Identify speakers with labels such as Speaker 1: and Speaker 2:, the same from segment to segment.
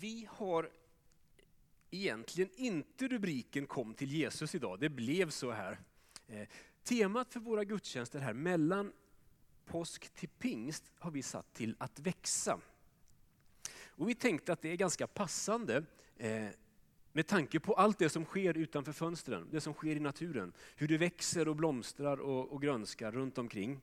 Speaker 1: vi har egentligen inte rubriken Kom till Jesus idag, det blev så här. Eh, temat för våra gudstjänster här mellan påsk till pingst har vi satt till att växa. Och vi tänkte att det är ganska passande eh, med tanke på allt det som sker utanför fönstren, det som sker i naturen. Hur det växer och blomstrar och, och grönskar runt omkring.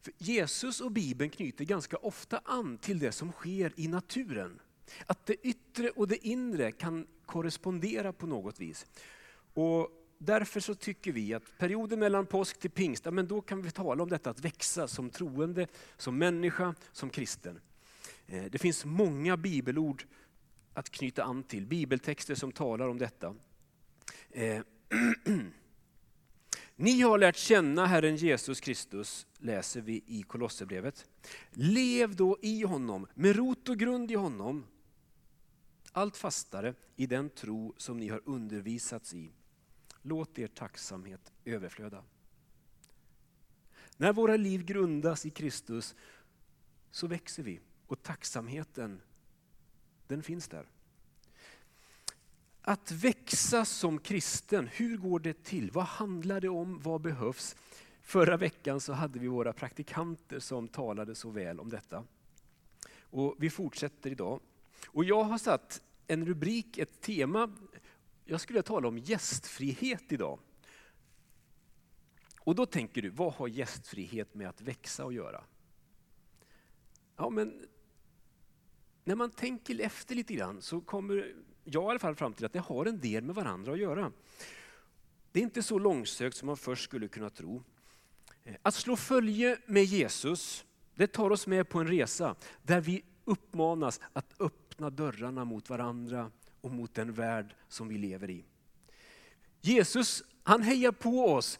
Speaker 1: För Jesus och Bibeln knyter ganska ofta an till det som sker i naturen. Att det yttre och det inre kan korrespondera på något vis. Och därför så tycker vi att perioden mellan påsk till pingst, men då kan vi tala om detta att växa som troende, som människa, som kristen. Eh, det finns många bibelord att knyta an till, bibeltexter som talar om detta. Eh, Ni har lärt känna Herren Jesus Kristus, läser vi i Kolosserbrevet. Lev då i honom, med rot och grund i honom, allt fastare i den tro som ni har undervisats i. Låt er tacksamhet överflöda. När våra liv grundas i Kristus så växer vi och tacksamheten den finns där. Att växa som kristen, hur går det till? Vad handlar det om? Vad behövs? Förra veckan så hade vi våra praktikanter som talade så väl om detta. Och vi fortsätter idag. Och jag har satt en rubrik, ett tema. Jag skulle tala om gästfrihet idag. Och då tänker du, vad har gästfrihet med att växa att göra? Ja, men när man tänker efter lite grann så kommer jag i alla fall fram till att det har en del med varandra att göra. Det är inte så långsökt som man först skulle kunna tro. Eh, att slå följe med Jesus, det tar oss med på en resa där vi uppmanas att öppna dörrarna mot varandra och mot den värld som vi lever i. Jesus han hejar på oss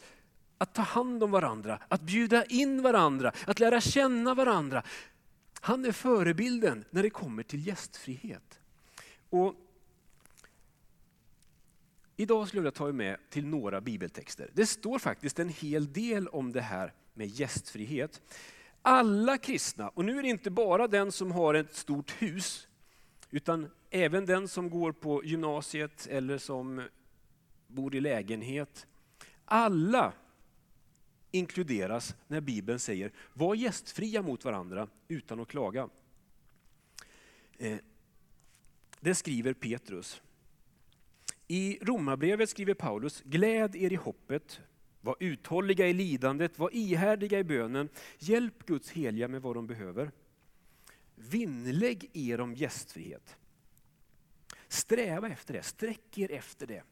Speaker 1: att ta hand om varandra, att bjuda in varandra, att lära känna varandra. Han är förebilden när det kommer till gästfrihet. Och Idag skulle jag ta er med till några bibeltexter. Det står faktiskt en hel del om det här med gästfrihet. Alla kristna, och nu är det inte bara den som har ett stort hus, utan även den som går på gymnasiet eller som bor i lägenhet. Alla inkluderas när Bibeln säger var gästfria mot varandra utan att klaga. Eh, det skriver Petrus. I Romarbrevet skriver Paulus, gläd er i hoppet, var uthålliga i lidandet, var ihärdiga i bönen, hjälp Guds heliga med vad de behöver. Vinnlägg er om gästfrihet. Sträva efter det, sträck er efter det.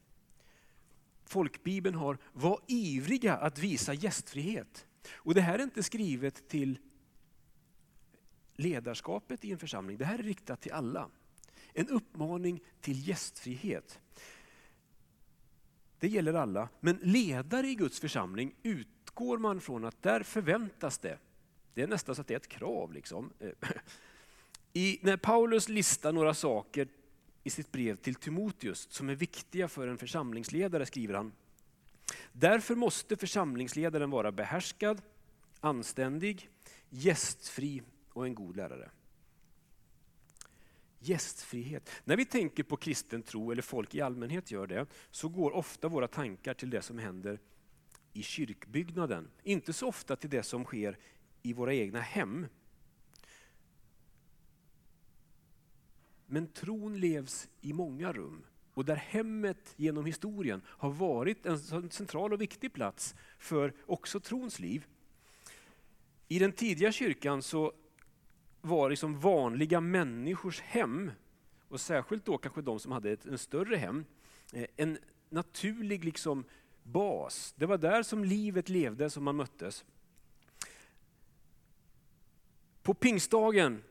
Speaker 1: Folkbibeln har, var ivriga att visa gästfrihet. Och det här är inte skrivet till ledarskapet i en församling, det här är riktat till alla. En uppmaning till gästfrihet. Det gäller alla, men ledare i Guds församling utgår man från att där förväntas det. Det är nästan så att det är ett krav. Liksom. Eh, i, när Paulus listar några saker i sitt brev till Timoteus som är viktiga för en församlingsledare skriver han. Därför måste församlingsledaren vara behärskad, anständig, gästfri och en god lärare. Gästfrihet. När vi tänker på kristen tro, eller folk i allmänhet gör det, så går ofta våra tankar till det som händer i kyrkbyggnaden. Inte så ofta till det som sker i våra egna hem. Men tron levs i många rum. Och där hemmet genom historien har varit en central och viktig plats för också trons liv. I den tidiga kyrkan så var liksom vanliga människors hem, och särskilt då kanske de som hade ett en större hem, eh, en naturlig liksom bas. Det var där som livet levde, som man möttes. På pingstdagen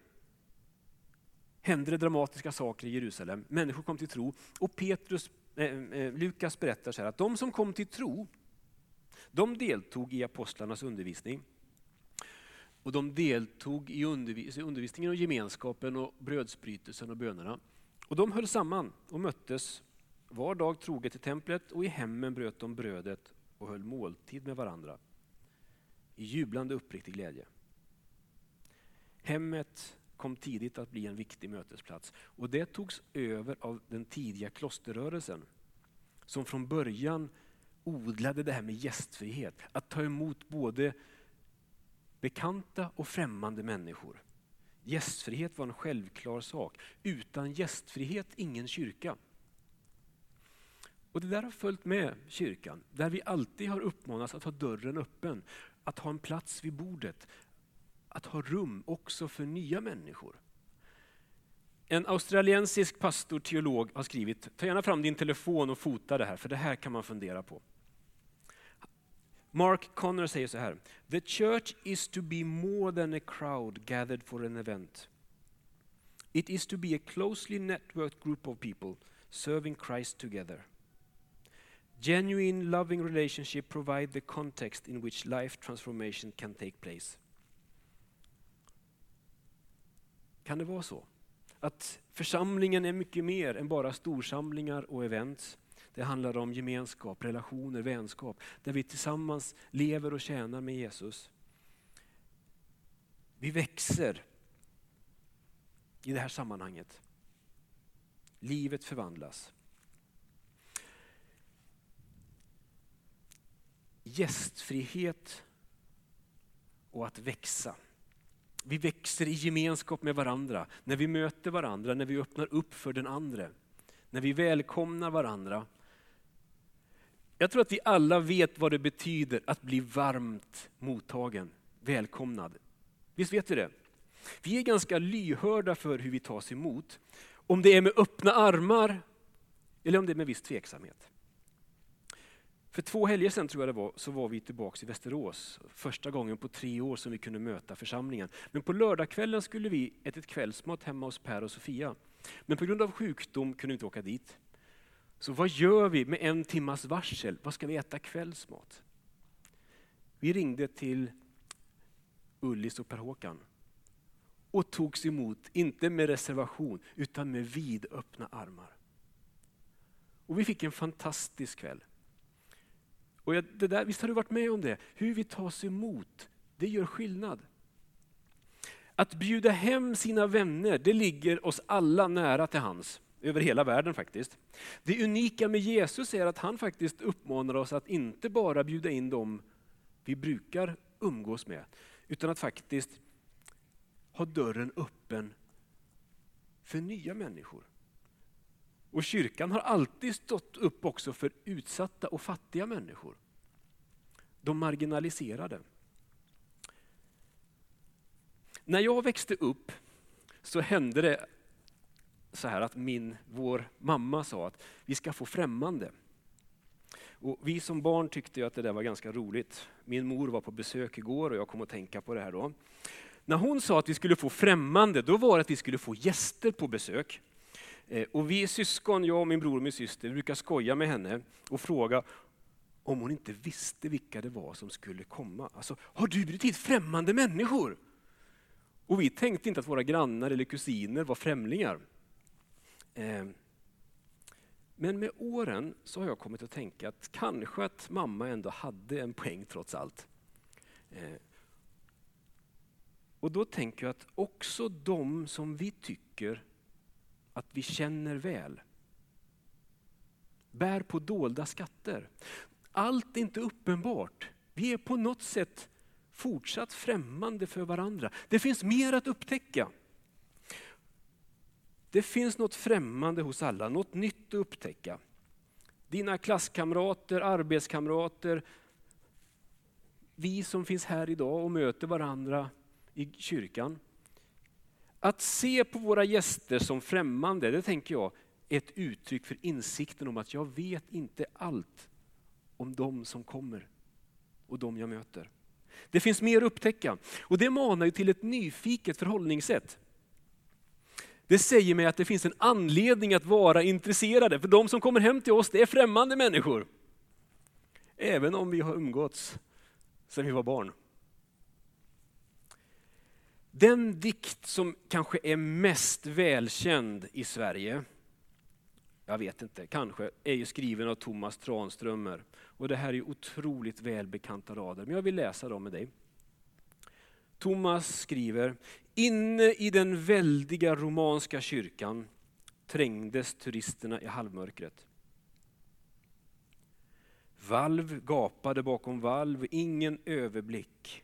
Speaker 1: hände det dramatiska saker i Jerusalem. Människor kom till tro. Och Petrus, eh, eh, Lukas berättar så här att de som kom till tro, de deltog i apostlarnas undervisning. Och de deltog i undervisningen och gemenskapen och brödsbrytelsen och bönerna. Och de höll samman och möttes var dag troget i templet och i hemmen bröt de brödet och höll måltid med varandra i jublande uppriktig glädje. Hemmet kom tidigt att bli en viktig mötesplats. Och det togs över av den tidiga klosterrörelsen som från början odlade det här med gästfrihet. Att ta emot både bekanta och främmande människor. Gästfrihet var en självklar sak. Utan gästfrihet ingen kyrka. Och Det där har följt med kyrkan, där vi alltid har uppmanats att ha dörren öppen, att ha en plats vid bordet, att ha rum också för nya människor. En australiensisk pastor, teolog, har skrivit, ta gärna fram din telefon och fota det här, för det här kan man fundera på. Mark Connor säger så här, The church is to be more than a crowd gathered for an event. It is to be a closely networked group of people serving Christ together. Genuine loving relationship provide the context in which life transformation can take place. Kan det vara så? Att församlingen är mycket mer än bara storsamlingar och events. Det handlar om gemenskap, relationer, vänskap, där vi tillsammans lever och tjänar med Jesus. Vi växer i det här sammanhanget. Livet förvandlas. Gästfrihet och att växa. Vi växer i gemenskap med varandra, när vi möter varandra, när vi öppnar upp för den andra. När vi välkomnar varandra. Jag tror att vi alla vet vad det betyder att bli varmt mottagen, välkomnad. Visst vet vi det? Vi är ganska lyhörda för hur vi tas emot. Om det är med öppna armar eller om det är med viss tveksamhet. För två helger sedan tror jag det var, så var vi tillbaka i Västerås. Första gången på tre år som vi kunde möta församlingen. Men på lördagskvällen skulle vi äta ett kvällsmat hemma hos Per och Sofia. Men på grund av sjukdom kunde vi inte åka dit. Så vad gör vi med en timmas varsel? Vad ska vi äta kvällsmat? Vi ringde till Ullis och Per-Håkan och togs emot, inte med reservation, utan med vidöppna armar. Och vi fick en fantastisk kväll. Och jag, det där, visst har du varit med om det? Hur vi tas emot, det gör skillnad. Att bjuda hem sina vänner, det ligger oss alla nära till hands. Över hela världen faktiskt. Det unika med Jesus är att han faktiskt uppmanar oss att inte bara bjuda in dem vi brukar umgås med, utan att faktiskt ha dörren öppen för nya människor. Och kyrkan har alltid stått upp också för utsatta och fattiga människor. De marginaliserade. När jag växte upp så hände det så här att min, vår mamma sa att vi ska få främmande. Och vi som barn tyckte att det där var ganska roligt. Min mor var på besök igår och jag kom att tänka på det här då. När hon sa att vi skulle få främmande, då var det att vi skulle få gäster på besök. Eh, och vi syskon, jag och min bror och min syster, brukar skoja med henne och fråga om hon inte visste vilka det var som skulle komma. Alltså, har du bjudit hit främmande människor? Och vi tänkte inte att våra grannar eller kusiner var främlingar. Eh, men med åren så har jag kommit att tänka att kanske att mamma ändå hade en poäng trots allt. Eh, och då tänker jag att också de som vi tycker att vi känner väl bär på dolda skatter. Allt är inte uppenbart. Vi är på något sätt fortsatt främmande för varandra. Det finns mer att upptäcka. Det finns något främmande hos alla, något nytt att upptäcka. Dina klasskamrater, arbetskamrater, vi som finns här idag och möter varandra i kyrkan. Att se på våra gäster som främmande, det tänker jag är ett uttryck för insikten om att jag vet inte allt om de som kommer och de jag möter. Det finns mer att upptäcka och det manar ju till ett nyfiket förhållningssätt. Det säger mig att det finns en anledning att vara intresserade, för de som kommer hem till oss det är främmande människor. Även om vi har umgåtts sedan vi var barn. Den dikt som kanske är mest välkänd i Sverige, jag vet inte, kanske, är ju skriven av Thomas Tranströmer. Och det här är otroligt välbekanta rader, men jag vill läsa dem med dig. Thomas skriver, inne i den väldiga romanska kyrkan trängdes turisterna i halvmörkret. Valv gapade bakom valv, ingen överblick.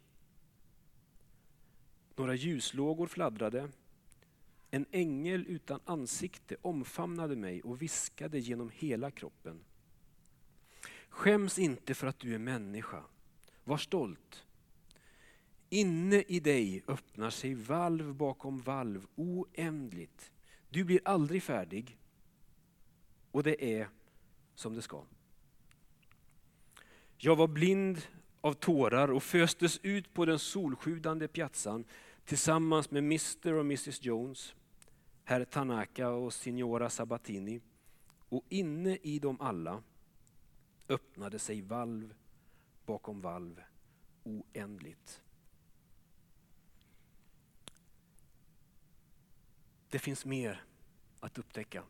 Speaker 1: Några ljuslågor fladdrade. En ängel utan ansikte omfamnade mig och viskade genom hela kroppen. Skäms inte för att du är människa. Var stolt. Inne i dig öppnar sig valv bakom valv oändligt. Du blir aldrig färdig. Och det är som det ska. Jag var blind av tårar och föstes ut på den solsjudande piazzan tillsammans med Mr och Mrs Jones, herr Tanaka och signora Sabatini. Och inne i dem alla öppnade sig valv bakom valv oändligt. Det finns mer att upptäcka.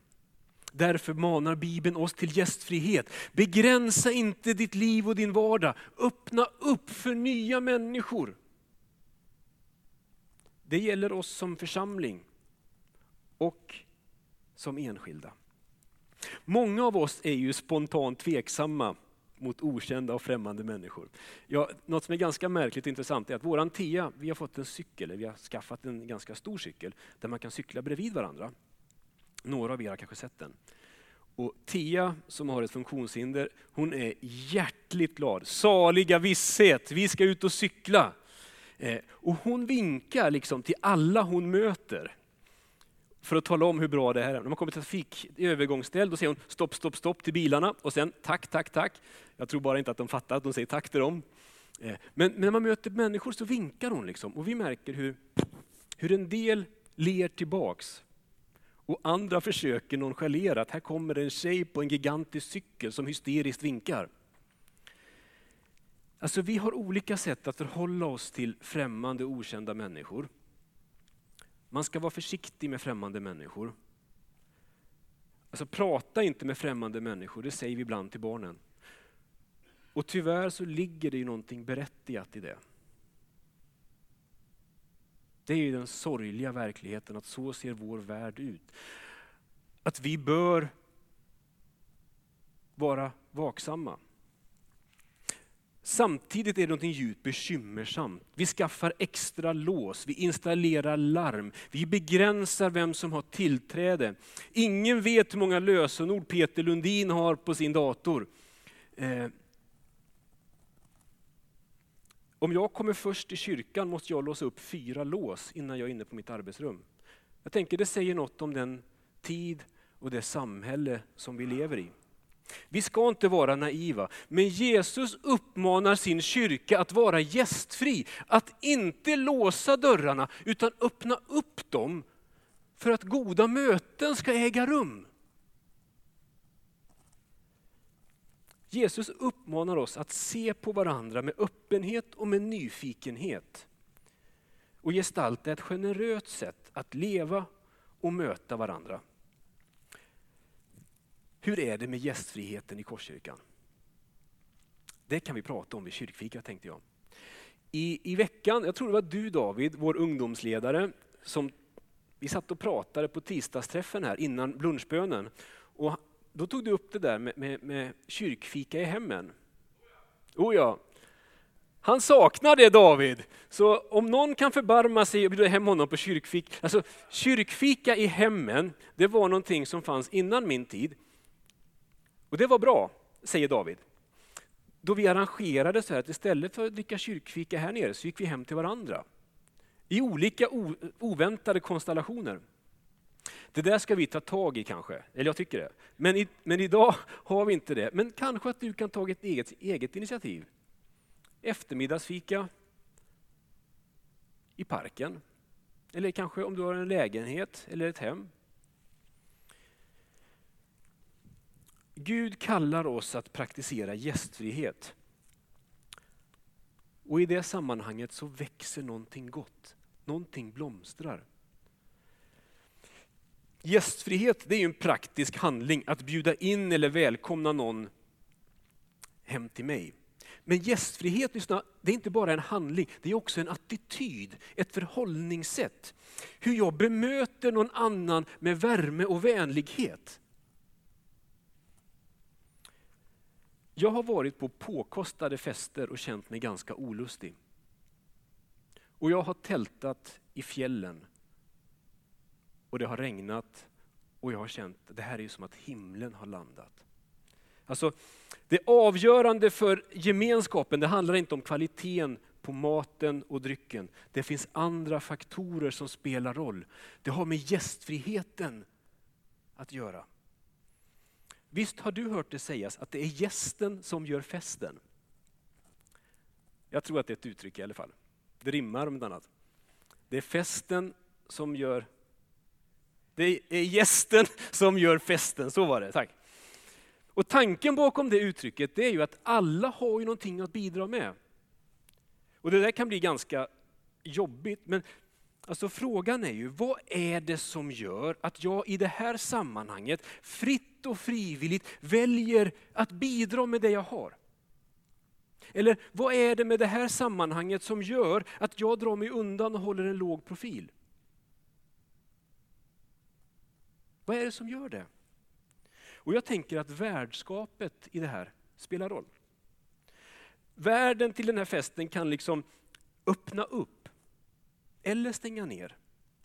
Speaker 1: Därför manar Bibeln oss till gästfrihet. Begränsa inte ditt liv och din vardag. Öppna upp för nya människor. Det gäller oss som församling och som enskilda. Många av oss är ju spontant tveksamma mot okända och främmande människor. Ja, något som är ganska märkligt och intressant är att våran Tia, vi har fått en cykel, vi har skaffat en ganska stor cykel där man kan cykla bredvid varandra. Några av er har kanske sett den. Och Tia som har ett funktionshinder, hon är hjärtligt glad. Saliga visshet, vi ska ut och cykla. Eh, och hon vinkar liksom till alla hon möter för att tala om hur bra det här är. När man kommer till trafik, övergångsställ, då säger hon stopp, stopp, stopp till bilarna och sen tack, tack, tack. Jag tror bara inte att de fattar att de säger tack till dem. Eh, men, men när man möter människor så vinkar hon liksom och vi märker hur, hur en del ler tillbaks och andra försöker nonchalera att här kommer en tjej på en gigantisk cykel som hysteriskt vinkar. Alltså vi har olika sätt att förhålla oss till främmande och okända människor. Man ska vara försiktig med främmande människor. Alltså prata inte med främmande människor, det säger vi ibland till barnen. Och tyvärr så ligger det ju någonting berättigat i det. Det är ju den sorgliga verkligheten att så ser vår värld ut. Att vi bör vara vaksamma. Samtidigt är det något djupt bekymmersamt. Vi skaffar extra lås, vi installerar larm, vi begränsar vem som har tillträde. Ingen vet hur många lösenord Peter Lundin har på sin dator. Eh, om jag kommer först till kyrkan måste jag låsa upp fyra lås innan jag är inne på mitt arbetsrum. Jag tänker det säger något om den tid och det samhälle som vi lever i. Vi ska inte vara naiva, men Jesus uppmanar sin kyrka att vara gästfri, att inte låsa dörrarna utan öppna upp dem för att goda möten ska äga rum. Jesus uppmanar oss att se på varandra med öppenhet och med nyfikenhet och gestalta ett generöst sätt att leva och möta varandra. Hur är det med gästfriheten i Korskyrkan? Det kan vi prata om vid kyrkfika tänkte jag. I, I veckan, jag tror det var du David, vår ungdomsledare, som vi satt och pratade på tisdagsträffen här innan lunchbönen. Och då tog du upp det där med, med, med kyrkfika i hemmen. Oh ja. Han saknar det David. Så om någon kan förbarma sig och bjuda hem honom på kyrkfika. Alltså kyrkfika i hemmen, det var någonting som fanns innan min tid. Och det var bra, säger David. Då vi arrangerade så här att istället för att dricka kyrkfika här nere så gick vi hem till varandra. I olika oväntade konstellationer. Det där ska vi ta tag i kanske, eller jag tycker det. Men, i, men idag har vi inte det. Men kanske att du kan ta ett eget, eget initiativ. Eftermiddagsfika i parken. Eller kanske om du har en lägenhet eller ett hem. Gud kallar oss att praktisera gästfrihet. Och i det sammanhanget så växer någonting gott. Någonting blomstrar. Gästfrihet det är en praktisk handling, att bjuda in eller välkomna någon hem till mig. Men gästfrihet, lyssna, det är inte bara en handling, det är också en attityd, ett förhållningssätt. Hur jag bemöter någon annan med värme och vänlighet. Jag har varit på påkostade fester och känt mig ganska olustig. Och jag har tältat i fjällen. Och det har regnat och jag har känt att det här är som att himlen har landat. Alltså, det avgörande för gemenskapen det handlar inte om kvaliteten på maten och drycken. Det finns andra faktorer som spelar roll. Det har med gästfriheten att göra. Visst har du hört det sägas att det är gästen som gör festen? Jag tror att det är ett uttryck i alla fall. Det rimmar om annat. Det är festen som gör... Det är gästen som gör festen, så var det, tack. Och tanken bakom det uttrycket det är ju att alla har ju någonting att bidra med. Och det där kan bli ganska jobbigt, men alltså frågan är ju vad är det som gör att jag i det här sammanhanget fritt och frivilligt väljer att bidra med det jag har? Eller vad är det med det här sammanhanget som gör att jag drar mig undan och håller en låg profil? Vad är det som gör det? Och jag tänker att värdskapet i det här spelar roll. Världen till den här festen kan liksom öppna upp eller stänga ner.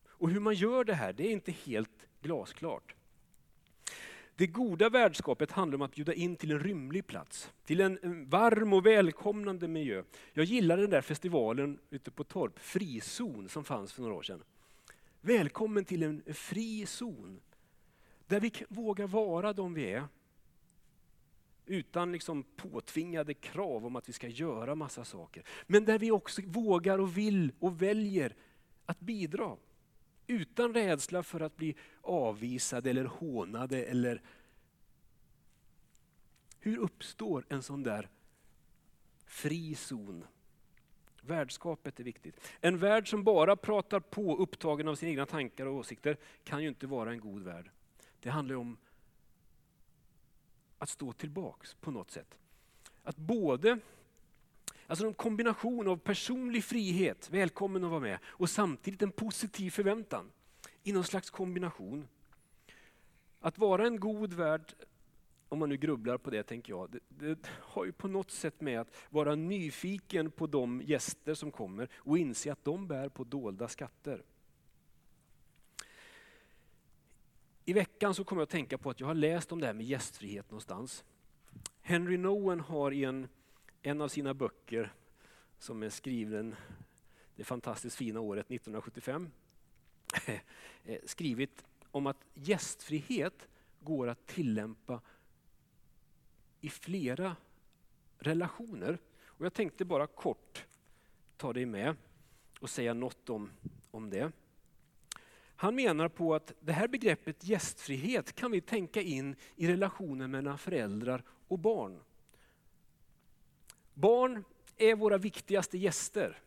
Speaker 1: Och hur man gör det här, det är inte helt glasklart. Det goda värdskapet handlar om att bjuda in till en rymlig plats, till en varm och välkomnande miljö. Jag gillade den där festivalen ute på Torp, Frizon, som fanns för några år sedan. Välkommen till en fri zon. Där vi vågar vara de vi är. Utan liksom påtvingade krav om att vi ska göra massa saker. Men där vi också vågar och vill och väljer att bidra. Utan rädsla för att bli avvisade eller hånade. Eller... Hur uppstår en sån där fri zon? Värdskapet är viktigt. En värld som bara pratar på, upptagen av sina egna tankar och åsikter, kan ju inte vara en god värld. Det handlar om att stå tillbaks på något sätt. Att både Alltså en kombination av personlig frihet, välkommen att vara med, och samtidigt en positiv förväntan. I någon slags kombination. Att vara en god värd, om man nu grubblar på det tänker jag, det, det, har ju på något sätt med att vara nyfiken på de gäster som kommer och inse att de bär på dolda skatter. I veckan så kom jag att tänka på att jag har läst om det här med gästfrihet någonstans. Henry Nowen har i en, en av sina böcker, som är skriven det fantastiskt fina året 1975, eh, skrivit om att gästfrihet går att tillämpa i flera relationer. Och jag tänkte bara kort ta dig med och säga något om, om det. Han menar på att det här begreppet gästfrihet kan vi tänka in i relationen mellan föräldrar och barn. Barn är våra viktigaste gäster.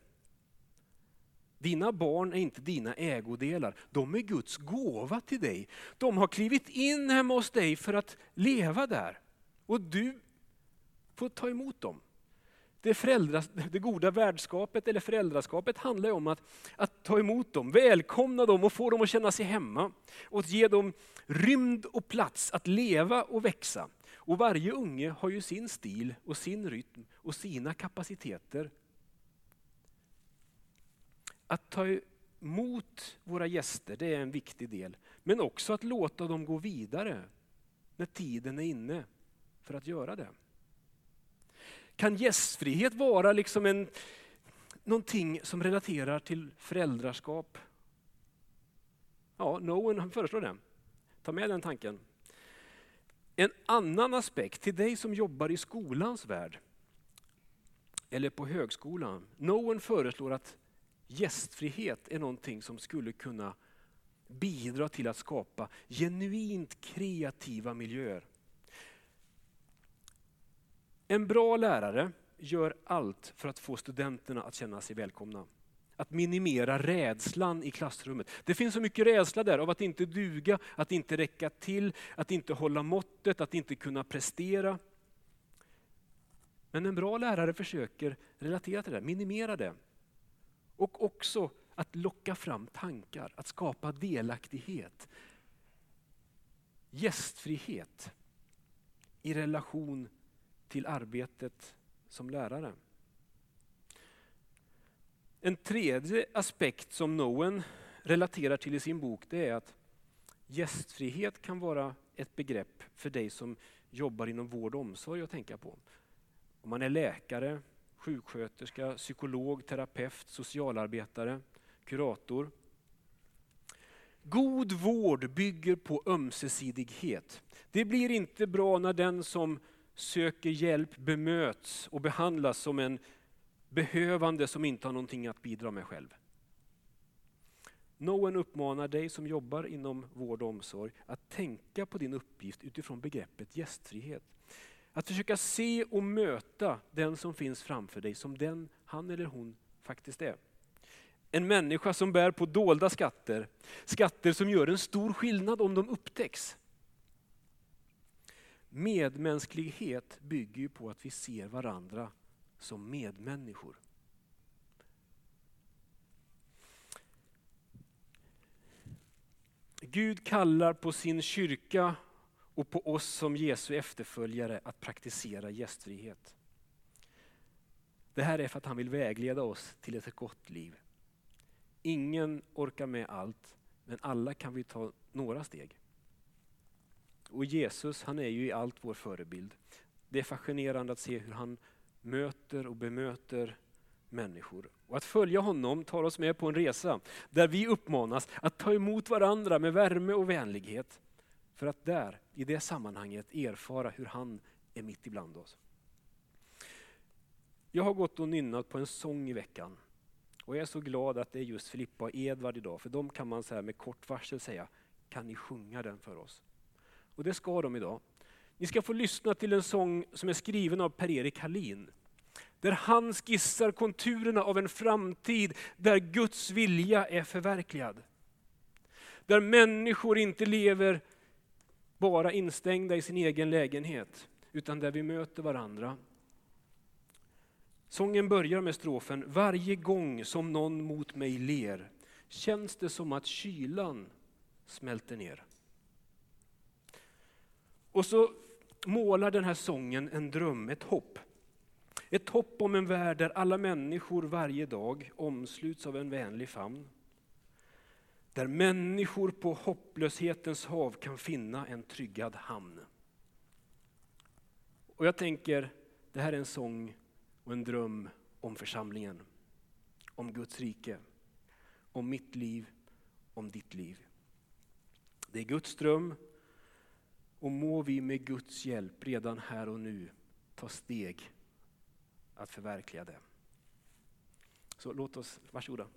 Speaker 1: Dina barn är inte dina ägodelar, de är Guds gåva till dig. De har klivit in hemma hos dig för att leva där. Och du får ta emot dem. Det, det goda värdskapet eller föräldraskapet handlar om att, att ta emot dem, välkomna dem och få dem att känna sig hemma. Och att ge dem rymd och plats att leva och växa. Och varje unge har ju sin stil och sin rytm och sina kapaciteter. Att ta emot våra gäster, det är en viktig del. Men också att låta dem gå vidare när tiden är inne för att göra det. Kan gästfrihet vara liksom en, någonting som relaterar till föräldraskap? Ja, Noen föreslår det. Ta med den tanken. En annan aspekt till dig som jobbar i skolans värld eller på högskolan. Noen föreslår att gästfrihet är någonting som skulle kunna bidra till att skapa genuint kreativa miljöer. En bra lärare gör allt för att få studenterna att känna sig välkomna. Att minimera rädslan i klassrummet. Det finns så mycket rädsla där av att inte duga, att inte räcka till, att inte hålla måttet, att inte kunna prestera. Men en bra lärare försöker relatera till det, minimera det. Och också att locka fram tankar, att skapa delaktighet. Gästfrihet i relation till arbetet som lärare. En tredje aspekt som Noen relaterar till i sin bok det är att gästfrihet kan vara ett begrepp för dig som jobbar inom vård och omsorg att tänka på. Om man är läkare, sjuksköterska, psykolog, terapeut, socialarbetare, kurator. God vård bygger på ömsesidighet. Det blir inte bra när den som söker hjälp bemöts och behandlas som en behövande som inte har någonting att bidra med själv. Noen uppmanar dig som jobbar inom vård och omsorg att tänka på din uppgift utifrån begreppet gästfrihet. Att försöka se och möta den som finns framför dig som den han eller hon faktiskt är. En människa som bär på dolda skatter, skatter som gör en stor skillnad om de upptäcks. Medmänsklighet bygger ju på att vi ser varandra som medmänniskor. Gud kallar på sin kyrka och på oss som Jesu efterföljare att praktisera gästfrihet. Det här är för att han vill vägleda oss till ett gott liv. Ingen orkar med allt, men alla kan vi ta några steg. Och Jesus han är ju i allt vår förebild. Det är fascinerande att se hur han möter och bemöter människor. Och att följa honom tar oss med på en resa där vi uppmanas att ta emot varandra med värme och vänlighet. För att där, i det sammanhanget, erfara hur han är mitt ibland oss. Jag har gått och nynnat på en sång i veckan. Och jag är så glad att det är just Filippa och Edvard idag, för de kan man så med kort varsel säga, kan ni sjunga den för oss? Och det ska de idag. Ni ska få lyssna till en sång som är skriven av Per-Erik Hallin. Där han skissar konturerna av en framtid där Guds vilja är förverkligad. Där människor inte lever bara instängda i sin egen lägenhet, utan där vi möter varandra. Sången börjar med strofen Varje gång som någon mot mig ler känns det som att kylan smälter ner. Och så målar den här sången en dröm, ett hopp. Ett hopp om en värld där alla människor varje dag omsluts av en vänlig famn. Där människor på hopplöshetens hav kan finna en tryggad hamn. Och jag tänker, det här är en sång och en dröm om församlingen. Om Guds rike. Om mitt liv, om ditt liv. Det är Guds dröm och må vi med Guds hjälp redan här och nu ta steg att förverkliga det. Så låt oss, varsågoda.